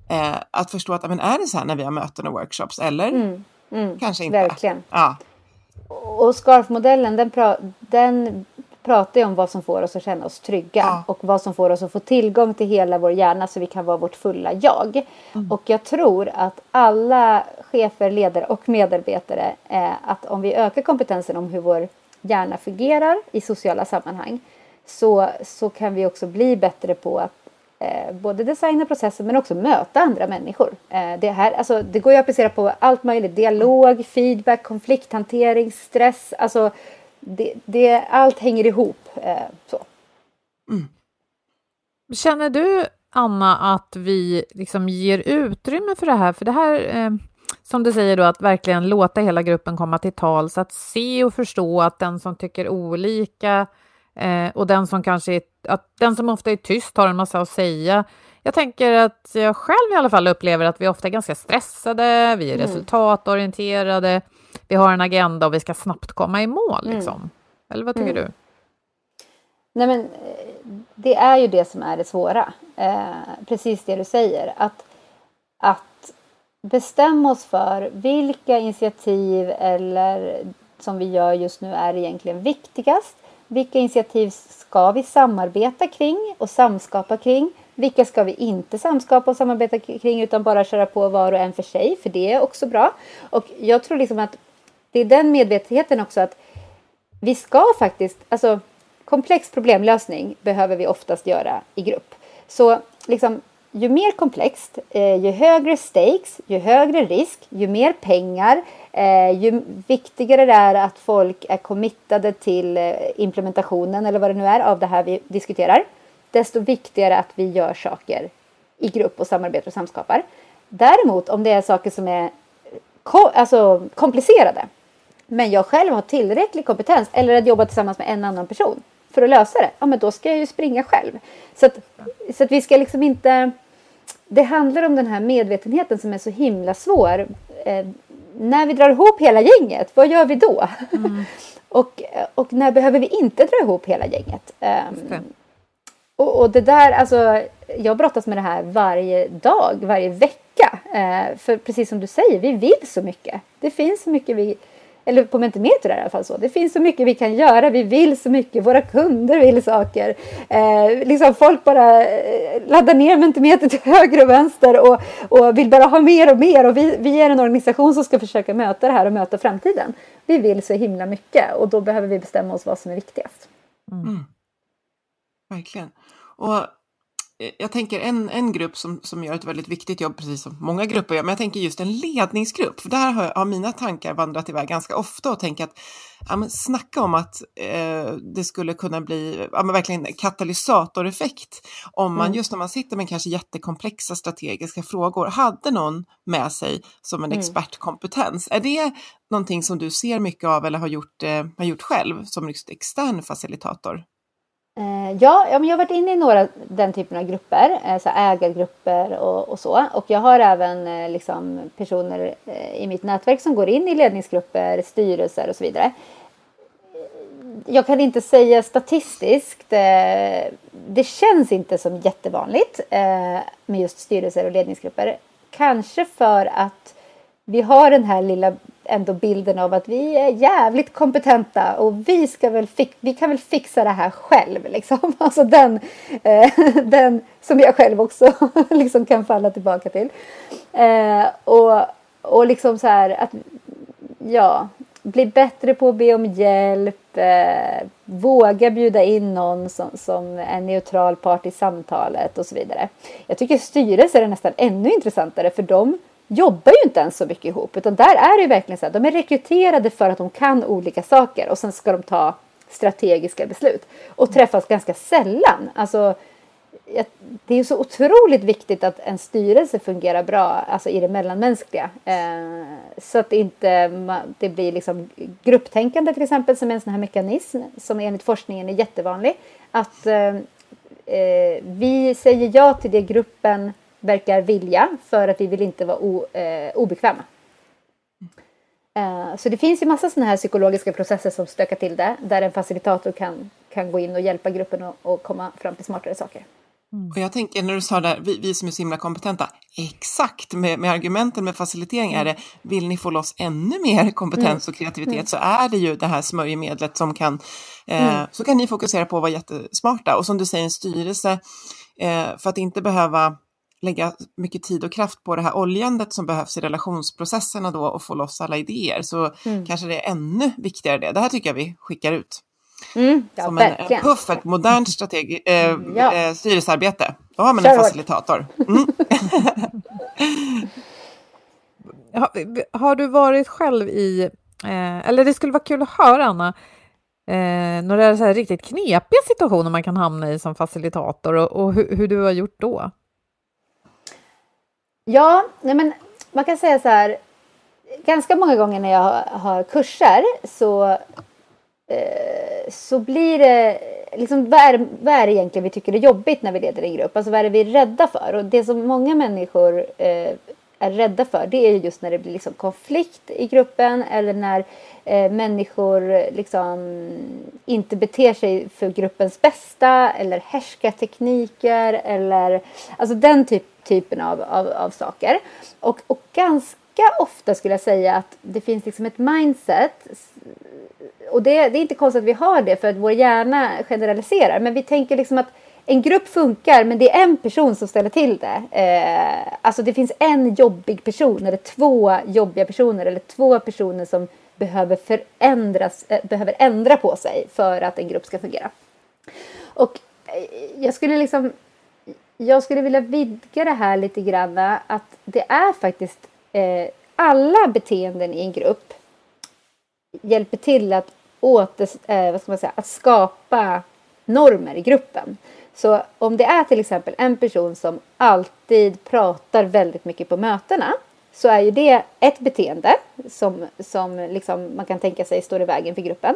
eh, att förstå att men är det så här när vi har möten och workshops eller mm. Mm. kanske inte. Verkligen. Ja. Och SCARF-modellen den, den pratar ju om vad som får oss att känna oss trygga ja. och vad som får oss att få tillgång till hela vår hjärna så vi kan vara vårt fulla jag. Mm. Och jag tror att alla chefer, ledare och medarbetare, eh, att om vi ökar kompetensen om hur vår hjärna fungerar i sociala sammanhang så, så kan vi också bli bättre på att eh, både designa processer men också möta andra människor. Eh, det, här, alltså, det går ju att applicera på allt möjligt. Dialog, feedback, konflikthantering, stress. Alltså, det, det, allt hänger ihop. Eh, så. Mm. Känner du, Anna, att vi liksom ger utrymme för det här? För det här, eh, som du säger då, att verkligen låta hela gruppen komma till tals, att se och förstå att den som tycker olika eh, och den som kanske är, att den som ofta är tyst har en massa att säga. Jag tänker att jag själv i alla fall upplever att vi ofta är ganska stressade, vi är mm. resultatorienterade, vi har en agenda och vi ska snabbt komma i mål. Mm. Liksom. Mm. Eller vad tycker mm. du? Nej, men, det är ju det som är det svåra. Eh, precis det du säger. Att, att bestämma oss för vilka initiativ eller som vi gör just nu är egentligen viktigast? Vilka initiativ ska vi samarbeta kring och samskapa kring? Vilka ska vi inte samskapa och samarbeta kring utan bara köra på var och en för sig? För det är också bra. Och jag tror liksom att det är den medvetenheten också att vi ska faktiskt, alltså komplex problemlösning behöver vi oftast göra i grupp. Så liksom ju mer komplext, eh, ju högre stakes, ju högre risk, ju mer pengar, eh, ju viktigare det är att folk är committade till eh, implementationen eller vad det nu är av det här vi diskuterar, desto viktigare att vi gör saker i grupp och samarbetar och samskapar. Däremot om det är saker som är ko alltså, komplicerade, men jag själv har tillräcklig kompetens eller att jobba tillsammans med en annan person för att lösa det, ja men då ska jag ju springa själv. Så att, så att vi ska liksom inte det handlar om den här medvetenheten som är så himla svår. Eh, när vi drar ihop hela gänget, vad gör vi då? Mm. och, och när behöver vi inte dra ihop hela gänget? Um, och, och, det där, alltså, jag brottas med det här varje dag, varje vecka. Eh, för precis som du säger, vi vill så mycket. Det finns så mycket vi eller på Mentimeter är det i alla fall så. Det finns så mycket vi kan göra. Vi vill så mycket. Våra kunder vill saker. Eh, liksom folk bara eh, laddar ner Mentimeter till höger och vänster och, och vill bara ha mer och mer. Och vi, vi är en organisation som ska försöka möta det här och möta framtiden. Vi vill så himla mycket och då behöver vi bestämma oss vad som är viktigast. Mm. mm. Verkligen. Och jag tänker en, en grupp som, som gör ett väldigt viktigt jobb, precis som många grupper gör, men jag tänker just en ledningsgrupp, för där har, har mina tankar vandrat iväg ganska ofta och tänker att ja, men snacka om att eh, det skulle kunna bli ja, men verkligen katalysatoreffekt om man mm. just när man sitter med kanske jättekomplexa strategiska frågor hade någon med sig som en mm. expertkompetens. Är det någonting som du ser mycket av eller har gjort, eh, har gjort själv som just extern facilitator? Eh, ja, jag har varit inne i några den typen av grupper, eh, så ägargrupper och, och så. Och jag har även eh, liksom, personer i mitt nätverk som går in i ledningsgrupper, styrelser och så vidare. Jag kan inte säga statistiskt, det känns inte som jättevanligt med just styrelser och ledningsgrupper. Kanske för att vi har den här lilla ändå bilden av att vi är jävligt kompetenta och vi, ska väl vi kan väl fixa det här själv. Liksom. Alltså den, eh, den som jag själv också liksom kan falla tillbaka till. Eh, och, och liksom så här att ja, bli bättre på att be om hjälp, eh, våga bjuda in någon som, som är neutral part i samtalet och så vidare. Jag tycker styrelser är nästan ännu intressantare för de jobbar ju inte ens så mycket ihop utan där är det verkligen så att de är rekryterade för att de kan olika saker och sen ska de ta strategiska beslut och träffas ganska sällan. Alltså, det är så otroligt viktigt att en styrelse fungerar bra alltså i det mellanmänskliga. Eh, så att det inte det blir liksom grupptänkande till exempel som är en sån här mekanism som enligt forskningen är jättevanlig. Att eh, eh vi säger ja till det gruppen verkar vilja för att vi vill inte vara o, eh, obekväma. Eh, så det finns ju massa sådana här psykologiska processer som stökar till det där en facilitator kan, kan gå in och hjälpa gruppen och, och komma fram till smartare saker. Mm. Och jag tänker när du sa där, vi, vi som är så himla kompetenta, exakt med, med argumenten med facilitering är det, vill ni få loss ännu mer kompetens och kreativitet mm. så är det ju det här smörjmedlet som kan, eh, mm. så kan ni fokusera på att vara jättesmarta. Och som du säger, en styrelse, eh, för att inte behöva lägga mycket tid och kraft på det här oljandet som behövs i relationsprocesserna då och få loss alla idéer så mm. kanske det är ännu viktigare det. Det här tycker jag vi skickar ut. Mm, ja, som en, en puff, ett modernt strategi, eh, ja. eh, styrelsearbete. Då har man en facilitator. Mm. har, har, du varit själv i, eh, eller det skulle vara kul att höra Anna, eh, några så här riktigt knepiga situationer man kan hamna i som facilitator och, och hur, hur, du har gjort då? Ja, nej men man kan säga så här. Ganska många gånger när jag har kurser så, eh, så blir det liksom, vad är, vad är det egentligen vi tycker är jobbigt när vi leder en grupp? Alltså vad är det vi är rädda för? Och det som många människor eh, är rädda för det är just när det blir liksom konflikt i gruppen eller när eh, människor liksom inte beter sig för gruppens bästa eller härskartekniker eller alltså den typ, typen av, av, av saker. Och, och ganska ofta skulle jag säga att det finns liksom ett mindset och det, det, är inte konstigt att vi har det för att vår hjärna generaliserar. Men vi tänker liksom att en grupp funkar men det är en person som ställer till det. Eh, alltså det finns en jobbig person eller två jobbiga personer eller två personer som behöver förändras, eh, behöver ändra på sig för att en grupp ska fungera. Och eh, jag skulle liksom jag skulle vilja vidga det här lite grann. Att det är faktiskt eh, alla beteenden i en grupp hjälper till att, åter, eh, vad ska man säga, att skapa normer i gruppen. Så om det är till exempel en person som alltid pratar väldigt mycket på mötena så är ju det ett beteende som, som liksom man kan tänka sig står i vägen för gruppen.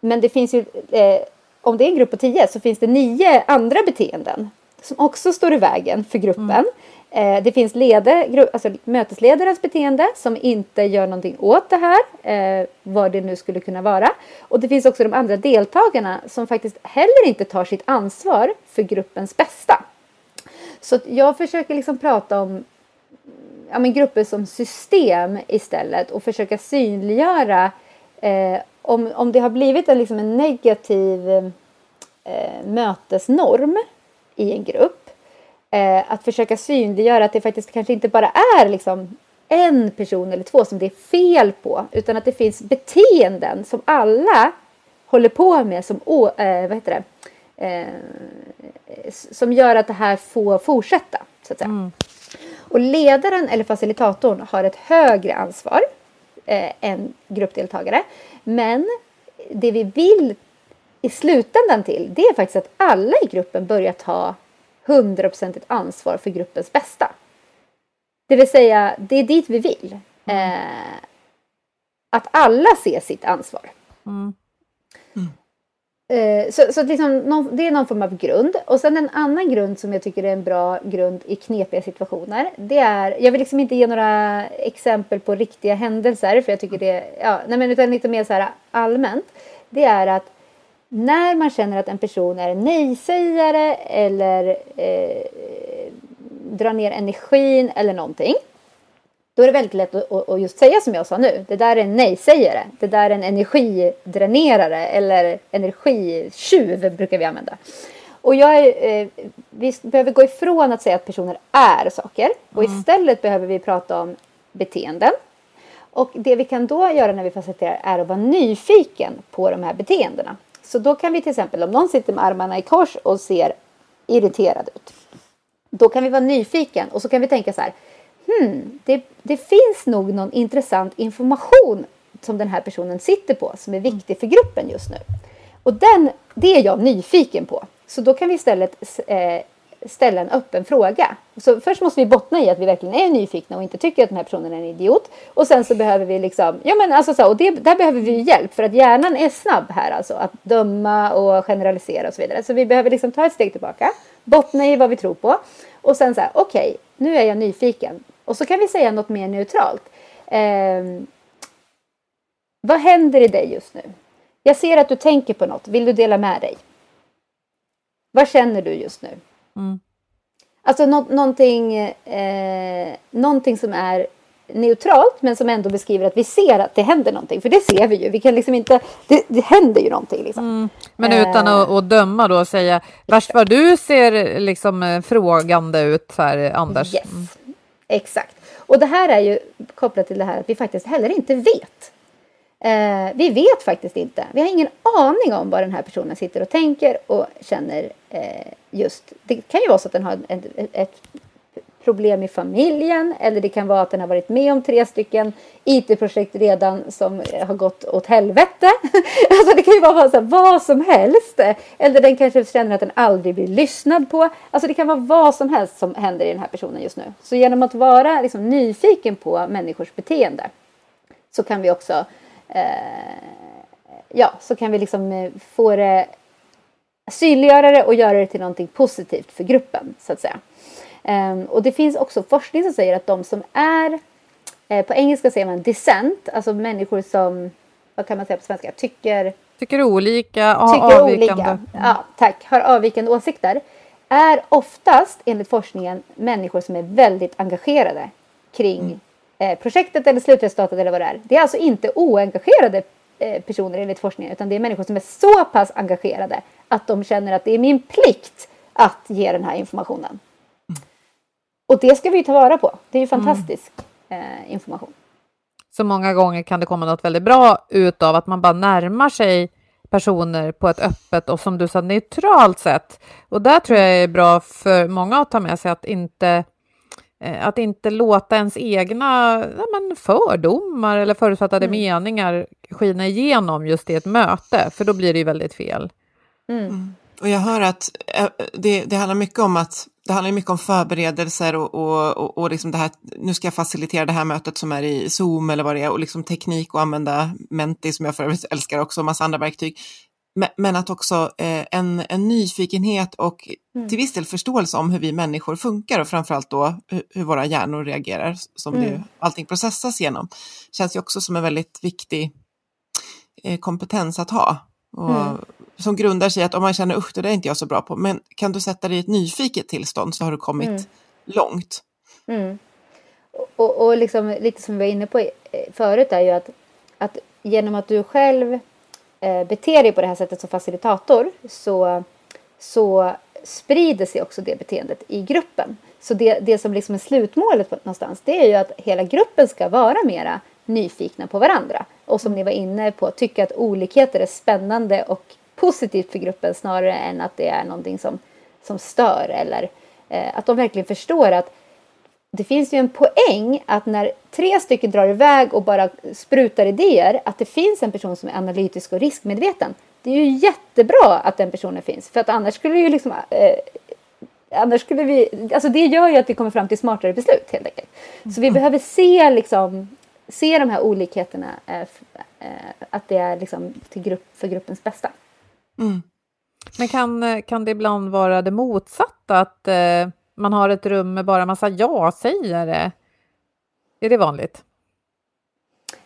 Men det finns ju, eh, om det är en grupp på tio så finns det nio andra beteenden som också står i vägen för gruppen. Mm. Eh, det finns leder, alltså mötesledarens beteende som inte gör någonting åt det här, eh, vad det nu skulle kunna vara. Och det finns också de andra deltagarna som faktiskt heller inte tar sitt ansvar för gruppens bästa. Så jag försöker liksom prata om ja, men grupper som system istället och försöka synliggöra eh, om, om det har blivit en, liksom en negativ eh, mötesnorm i en grupp. Eh, att försöka synliggöra att det faktiskt kanske inte bara är liksom en person eller två som det är fel på utan att det finns beteenden som alla håller på med som, eh, vad heter det? Eh, som gör att det här får fortsätta. Så att säga. Mm. Och ledaren eller facilitatorn har ett högre ansvar eh, än gruppdeltagare. Men det vi vill i slutändan till det är faktiskt att alla i gruppen börjar ta hundraprocentigt ansvar för gruppens bästa. Det vill säga, det är dit vi vill. Mm. Eh, att alla ser sitt ansvar. Mm. Mm. Eh, så så liksom, någon, det är någon form av grund. Och sen en annan grund som jag tycker är en bra grund i knepiga situationer. Det är, jag vill liksom inte ge några exempel på riktiga händelser för jag tycker det, ja, nej men utan lite mer så här allmänt. Det är att när man känner att en person är nej-sägare eller eh, drar ner energin eller någonting. Då är det väldigt lätt att, att just säga som jag sa nu. Det där är en nej-sägare. Det där är en energidränerare eller energitjuv brukar vi använda. Och jag, eh, vi behöver gå ifrån att säga att personer är saker och mm. istället behöver vi prata om beteenden. Och det vi kan då göra när vi faciliterar är att vara nyfiken på de här beteendena. Så då kan vi till exempel om någon sitter med armarna i kors och ser irriterad ut. Då kan vi vara nyfiken och så kan vi tänka så här. Hmm, det, det finns nog någon intressant information som den här personen sitter på som är viktig för gruppen just nu. Och den, det är jag nyfiken på. Så då kan vi istället eh, ställa en öppen fråga. Så först måste vi bottna i att vi verkligen är nyfikna och inte tycker att den här personen är en idiot. Och sen så behöver vi liksom, ja men alltså så, och det, där behöver vi hjälp för att hjärnan är snabb här alltså att döma och generalisera och så vidare. Så vi behöver liksom ta ett steg tillbaka, bottna i vad vi tror på och sen så här, okej, okay, nu är jag nyfiken. Och så kan vi säga något mer neutralt. Eh, vad händer i dig just nu? Jag ser att du tänker på något. Vill du dela med dig? Vad känner du just nu? Mm. Alltså nå någonting, eh, någonting som är neutralt men som ändå beskriver att vi ser att det händer någonting. För det ser vi ju. Vi kan liksom inte, det, det händer ju någonting. Liksom. Mm. Men utan att, att döma då och säga vars vad du ser liksom eh, frågande ut här Anders. Yes. Exakt. Och det här är ju kopplat till det här att vi faktiskt heller inte vet. Eh, vi vet faktiskt inte. Vi har ingen aning om vad den här personen sitter och tänker och känner eh, just. Det kan ju vara så att den har ett, ett, problem i familjen eller det kan vara att den har varit med om tre stycken IT-projekt redan som eh, har gått åt helvete. alltså det kan ju vara så här, vad som helst. Eller den kanske känner att den aldrig blir lyssnad på. Alltså det kan vara vad som helst som händer i den här personen just nu. Så genom att vara liksom, nyfiken på människors beteende så kan vi också eh, ja, så kan vi liksom eh, få det synliggöra det och göra det till någonting positivt för gruppen så att säga. Um, och det finns också forskning som säger att de som är eh, på engelska säger man dissent, alltså människor som, vad kan man säga på svenska, tycker Tycker olika, har tycker avvikande. Olika, ja, tack, har avvikande åsikter. Är oftast enligt forskningen människor som är väldigt engagerade kring mm. Eh, projektet eller slutresultatet eller vad det är. Det är alltså inte oengagerade eh, personer enligt forskningen utan det är människor som är så pass engagerade att de känner att det är min plikt att ge den här informationen. Mm. Och det ska vi ta vara på. Det är ju mm. fantastisk mm. eh, information. Så många gånger kan det komma något väldigt bra ut av att man bara närmar sig personer på ett öppet och som du sa neutralt sätt. Och där tror jag är bra för många att ta med sig att inte eh, att inte låta ens egna ja, men fördomar eller förutfattade mm. meningar skina igenom just i ett möte, för då blir det ju väldigt fel. Mm. Och jag hör att eh, det, det handlar mycket om att det handlar mycket om förberedelser och, och, och, och liksom det här, nu ska jag facilitera det här mötet som är i Zoom eller vad det är, och liksom teknik och använda Menti som jag för övrigt älskar också, och massa andra verktyg. Men, men att också eh, en, en nyfikenhet och mm. till viss del förståelse om hur vi människor funkar och framförallt då hur, hur våra hjärnor reagerar, som mm. det, allting processas genom, känns ju också som en väldigt viktig eh, kompetens att ha. Och, mm som grundar sig i att om man känner usch, det där är inte jag så bra på, men kan du sätta dig i ett nyfiket tillstånd så har du kommit mm. långt. Mm. Och, och liksom, lite som vi var inne på eh, förut är ju att, att genom att du själv eh, beter dig på det här sättet som facilitator så, så sprider sig också det beteendet i gruppen. Så det, det som liksom är slutmålet någonstans det är ju att hela gruppen ska vara mera nyfikna på varandra. Och som ni var inne på, tycka att olikheter är spännande och positivt för gruppen snarare än att det är någonting som, som stör eller eh, att de verkligen förstår att det finns ju en poäng att när tre stycken drar iväg och bara sprutar idéer att det finns en person som är analytisk och riskmedveten. Det är ju jättebra att den personen finns för att annars skulle ju liksom eh, Annars skulle vi, alltså det gör ju att vi kommer fram till smartare beslut helt enkelt. Så vi mm. behöver se liksom, se de här olikheterna, eh, eh, att det är liksom till grupp, för gruppens bästa. Mm. Men kan, eh, kan det ibland vara det motsatta, att eh, man har ett rum med bara massa ja-sägare? Är det vanligt?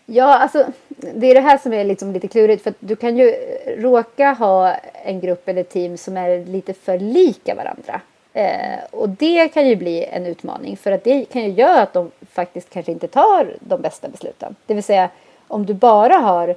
Ja, alltså det är det här som är liksom lite klurigt för du kan ju eh, råka ha en grupp eller team som är lite för lika varandra. Eh, och det kan ju bli en utmaning för att det kan ju göra att de faktiskt kanske inte tar de bästa besluten. Det vill säga om du bara har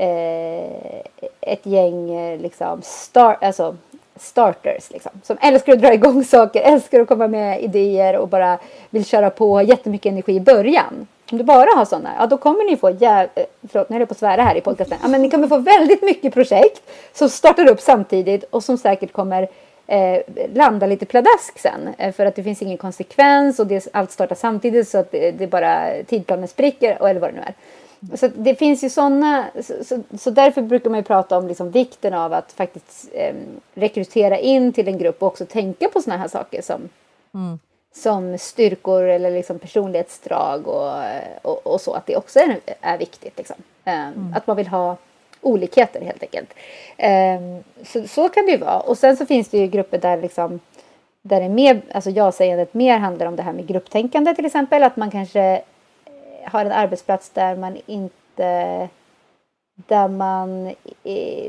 eh, ett gäng eh, liksom star, alltså starters liksom, som älskar att dra igång saker, älskar att komma med idéer och bara vill köra på jättemycket energi i början. Om du bara har sådana, ja då kommer ni få, jäv... Eh, förlåt nu är jag på att svära här i podcasten, ja, men ni kommer få väldigt mycket projekt som startar upp samtidigt och som säkert kommer eh, landa lite pladask sen. Eh, för att det finns ingen konsekvens och det, allt startar samtidigt så att det, det bara tidplanen spricker och eller vad det nu är. Så det finns ju sådana, så, så, så, därför brukar man ju prata om liksom vikten av att faktiskt eh, rekrytera in till en grupp och också tänka på sådana här saker som, mm. som styrkor eller liksom personlighetsdrag och, och, och, så, att det också är, är viktigt. Liksom. Eh, mm. Att man vill ha olikheter helt enkelt. Eh, så, så kan det ju vara. Och sen så finns det ju grupper där liksom där det mer, alltså jag-sägandet mer handlar om det här med grupptänkande till exempel. Att man kanske har en arbetsplats där man inte där man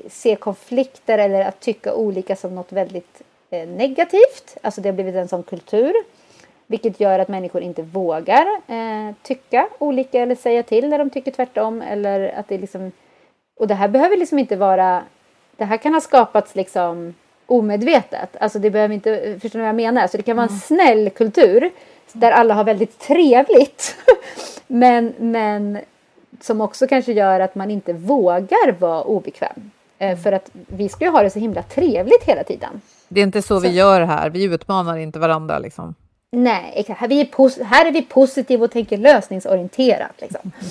ser konflikter eller att tycka olika som något väldigt eh, negativt. Alltså det har blivit en sån kultur. Vilket gör att människor inte vågar eh, tycka olika eller säga till när de tycker tvärtom. Eller att det liksom, och det här behöver liksom inte vara... Det här kan ha skapats liksom omedvetet. Alltså det behöver inte... Förstår ni vad jag menar? Så det kan vara en mm. snäll kultur där alla har väldigt trevligt. men, men som också kanske gör att man inte vågar vara obekväm. Eh, för att vi ska ju ha det så himla trevligt hela tiden. Det är inte så, så. vi gör här, vi utmanar inte varandra liksom. Nej, exakt. Här, är här är vi positiva och tänker lösningsorienterat. Liksom.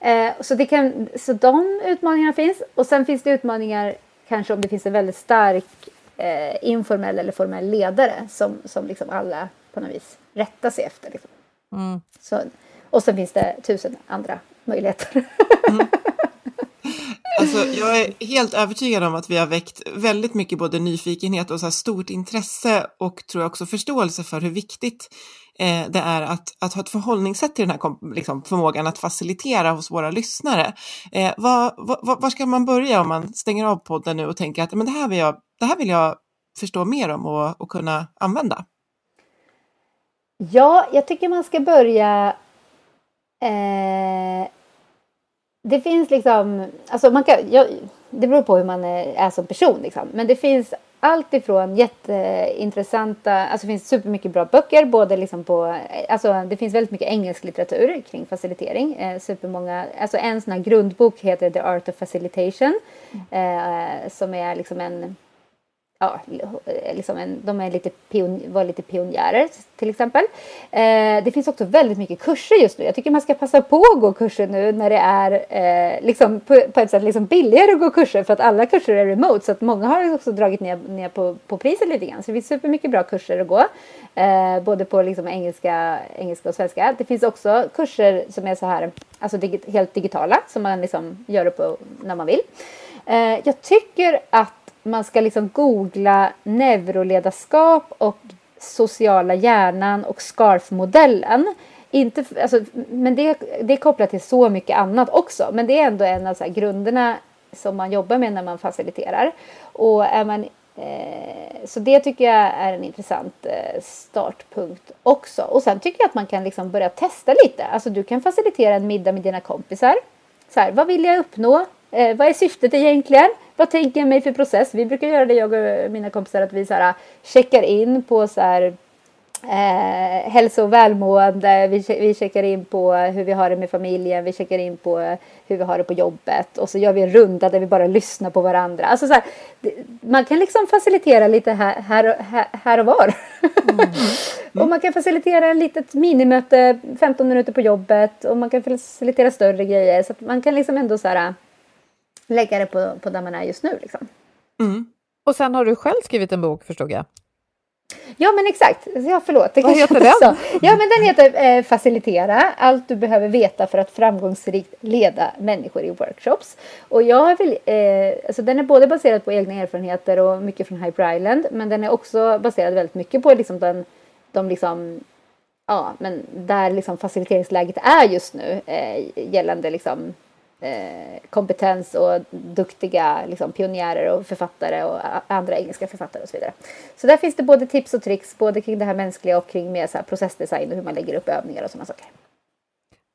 Eh, så, det kan, så de utmaningarna finns. Och sen finns det utmaningar kanske om det finns en väldigt stark eh, informell eller formell ledare som, som liksom alla på något vis rätta sig efter. Liksom. Mm. Så, och sen finns det tusen andra möjligheter. Mm. Alltså, jag är helt övertygad om att vi har väckt väldigt mycket både nyfikenhet och så stort intresse och tror jag också förståelse för hur viktigt eh, det är att, att ha ett förhållningssätt till den här liksom, förmågan att facilitera hos våra lyssnare. Eh, var, var, var, ska man börja om man stänger av podden nu och tänker att men det, här vill jag, det här vill jag förstå mer om och, och kunna använda? Ja, jag tycker man ska börja eh, det finns liksom, alltså man kan, jag, det beror på hur man är, är som person liksom. Men det finns allt ifrån jätteintressanta, alltså det finns supermycket bra böcker, både liksom på, alltså det finns väldigt mycket engelsk litteratur kring facilitering. Eh, supermånga, alltså en sån här grundbok heter The Art of Facilitation, eh, som är liksom en ja, liksom en, de är lite pion, var lite pionjärer till exempel. Eh, det finns också väldigt mycket kurser just nu. Jag tycker man ska passa på att gå kurser nu när det är eh, liksom på, på, ett sätt liksom billigare att gå kurser för att alla kurser är remote så att många har också dragit ner, ner på, på priset lite grann. Så det finns supermycket bra kurser att gå. Eh, både på liksom engelska, engelska och svenska. Det finns också kurser som är så här, alltså dig, helt digitala som man liksom gör på när man vill. Eh, jag tycker att man ska liksom googla neuroledarskap och sociala hjärnan och SCARF-modellen. Inte, alltså, men det, det är kopplat till så mycket annat också. Men det är ändå en av så grunderna som man jobbar med när man faciliterar. Och är man, eh, så det tycker jag är en intressant eh, startpunkt också. Och sen tycker jag att man kan liksom börja testa lite. Alltså du kan facilitera en middag med dina kompisar. Så här, vad vill jag uppnå? Eh, vad är syftet egentligen? Vad tänker jag mig för process? Vi brukar göra det, jag och mina kompisar, att vi så här, checkar in på så här, eh, hälsa och välmående. Vi, vi checkar in på hur vi har det med familjen. Vi checkar in på hur vi har det på jobbet. Och så gör vi en runda där vi bara lyssnar på varandra. Alltså så här, man kan liksom facilitera lite här, här, här, här och var. Mm. Mm. och man kan facilitera ett litet minimöte 15 minuter på jobbet. Och man kan facilitera större grejer. Så man kan liksom ändå så här lägga det på, på där man är just nu. Liksom. Mm. Och sen har du själv skrivit en bok förstod jag. Ja men exakt, ja, förlåt. Det Vad heter den? Så. Ja men den heter eh, Facilitera, allt du behöver veta för att framgångsrikt leda människor i workshops. Och jag vill, eh, alltså den är både baserad på egna erfarenheter och mycket från Hyper Island men den är också baserad väldigt mycket på liksom den, de liksom ja, men där liksom faciliteringsläget är just nu eh, gällande liksom Eh, kompetens och duktiga liksom, pionjärer och författare och andra engelska författare och så vidare. Så där finns det både tips och tricks, både kring det här mänskliga och kring mer så processdesign och hur man lägger upp övningar och sådana saker.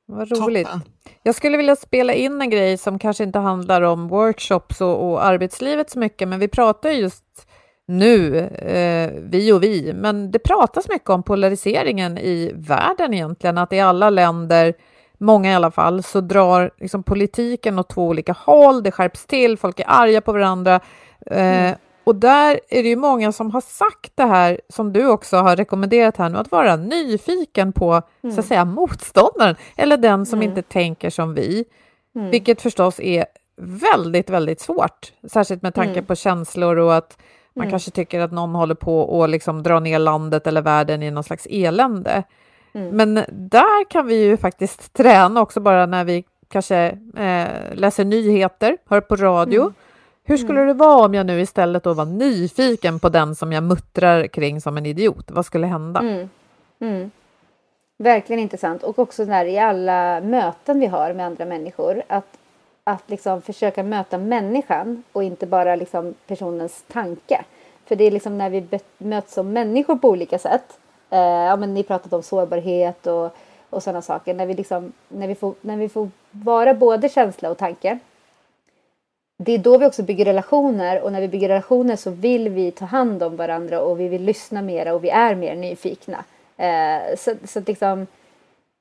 Vad roligt. Toppen. Jag skulle vilja spela in en grej som kanske inte handlar om workshops och, och arbetslivet så mycket, men vi pratar just nu, eh, vi och vi, men det pratas mycket om polariseringen i världen egentligen, att i alla länder många i alla fall, så drar liksom politiken åt två olika håll, det skärps till, folk är arga på varandra. Eh, mm. och där är det ju många som har sagt det här, som du också har rekommenderat här nu, att vara nyfiken på, mm. så att mm. säga, motståndaren, eller den som mm. inte tänker som vi, mm. vilket förstås är väldigt, väldigt svårt, särskilt med tanke mm. på känslor och att man kanske tycker att någon håller på att liksom dra ner landet eller världen i någon slags elände. Mm. Men där kan vi ju faktiskt träna också bara när vi kanske eh, läser nyheter, hör på radio. Mm. Hur skulle mm. det vara om jag nu istället då var nyfiken på den som jag muttrar kring som en idiot? Vad skulle hända? Mm. Mm. Verkligen intressant och också där i alla möten vi har med andra människor att, att liksom försöka möta människan och inte bara liksom personens tanke. För det är liksom när vi möts som människor på olika sätt Eh, ja, men ni pratade om sårbarhet och, och sådana saker. När vi, liksom, när, vi får, när vi får vara både känsla och tanke. Det är då vi också bygger relationer och när vi bygger relationer så vill vi ta hand om varandra och vi vill lyssna mera och vi är mer nyfikna. Eh, så, så liksom,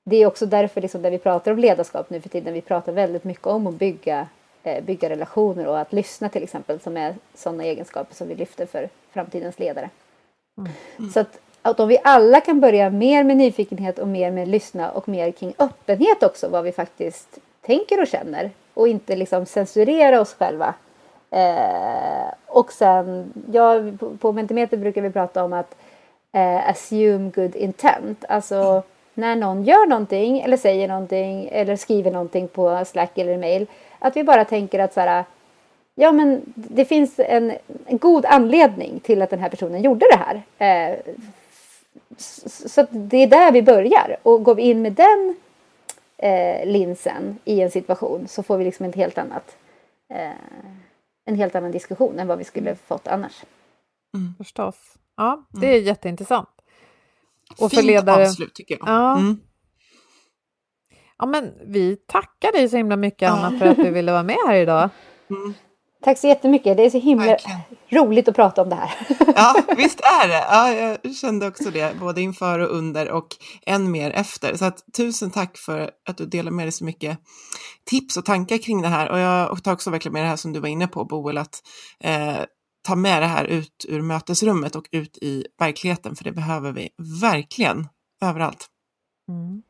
det är också därför liksom, när vi pratar om ledarskap nu för tiden, vi pratar väldigt mycket om att bygga, eh, bygga relationer och att lyssna till exempel som är sådana egenskaper som vi lyfter för framtidens ledare. Mm. Så att att om vi alla kan börja mer med nyfikenhet och mer med lyssna och mer kring öppenhet också vad vi faktiskt tänker och känner och inte liksom censurera oss själva. Eh, och sen, ja, på, på Mentimeter brukar vi prata om att eh, assume good intent. Alltså mm. när någon gör någonting eller säger någonting eller skriver någonting på Slack eller mail. Att vi bara tänker att så här, ja men det finns en, en, god anledning till att den här personen gjorde det här. Eh, så det är där vi börjar. Och går vi in med den eh, linsen i en situation så får vi liksom ett helt annat, eh, en helt annan diskussion än vad vi skulle fått annars. Mm. Förstås. Ja, det är mm. jätteintressant. Och Fint för ledare... avslut tycker jag. Ja. Mm. Ja, men vi tackar dig så himla mycket Anna för att du ville vara med här idag. Mm. Tack så jättemycket. Det är så himla Verkligen. roligt att prata om det här. Ja, visst är det. Ja, jag kände också det, både inför och under och än mer efter. Så att, tusen tack för att du delar med dig så mycket tips och tankar kring det här. Och jag tar också verkligen med det här som du var inne på, Boel, att eh, ta med det här ut ur mötesrummet och ut i verkligheten, för det behöver vi verkligen överallt. Mm.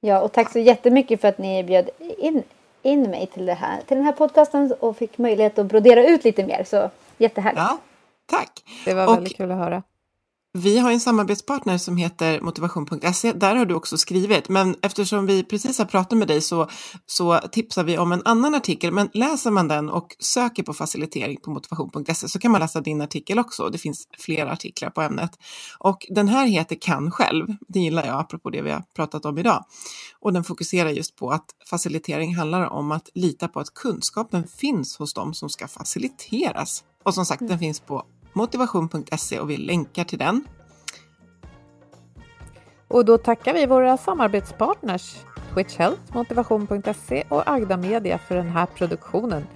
Ja, och tack så jättemycket för att ni bjöd in in mig till, det här, till den här podcasten och fick möjlighet att brodera ut lite mer. Så jättehärligt. Ja, tack. Det var och väldigt kul att höra. Vi har en samarbetspartner som heter motivation.se. Där har du också skrivit, men eftersom vi precis har pratat med dig så, så tipsar vi om en annan artikel. Men läser man den och söker på facilitering på motivation.se så kan man läsa din artikel också. Det finns flera artiklar på ämnet. Och den här heter Kan själv. Det gillar jag, apropå det vi har pratat om idag. Och den fokuserar just på att facilitering handlar om att lita på att kunskapen finns hos dem som ska faciliteras. Och som sagt, den finns på motivation.se och vi länkar till den. Och då tackar vi våra samarbetspartners Twitch Health, motivation.se och Agda Media för den här produktionen.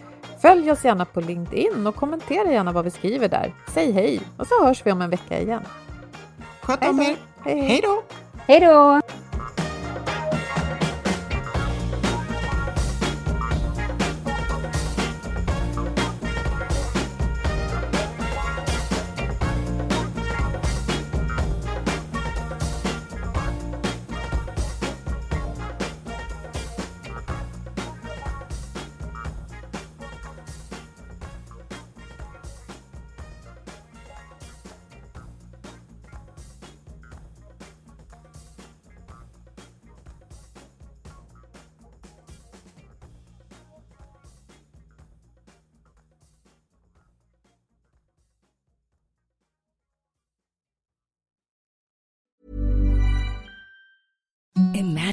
Följ oss gärna på LinkedIn och kommentera gärna vad vi skriver där. Säg hej och så hörs vi om en vecka igen. Sköt om er. Hej då! Hej då! Imagine.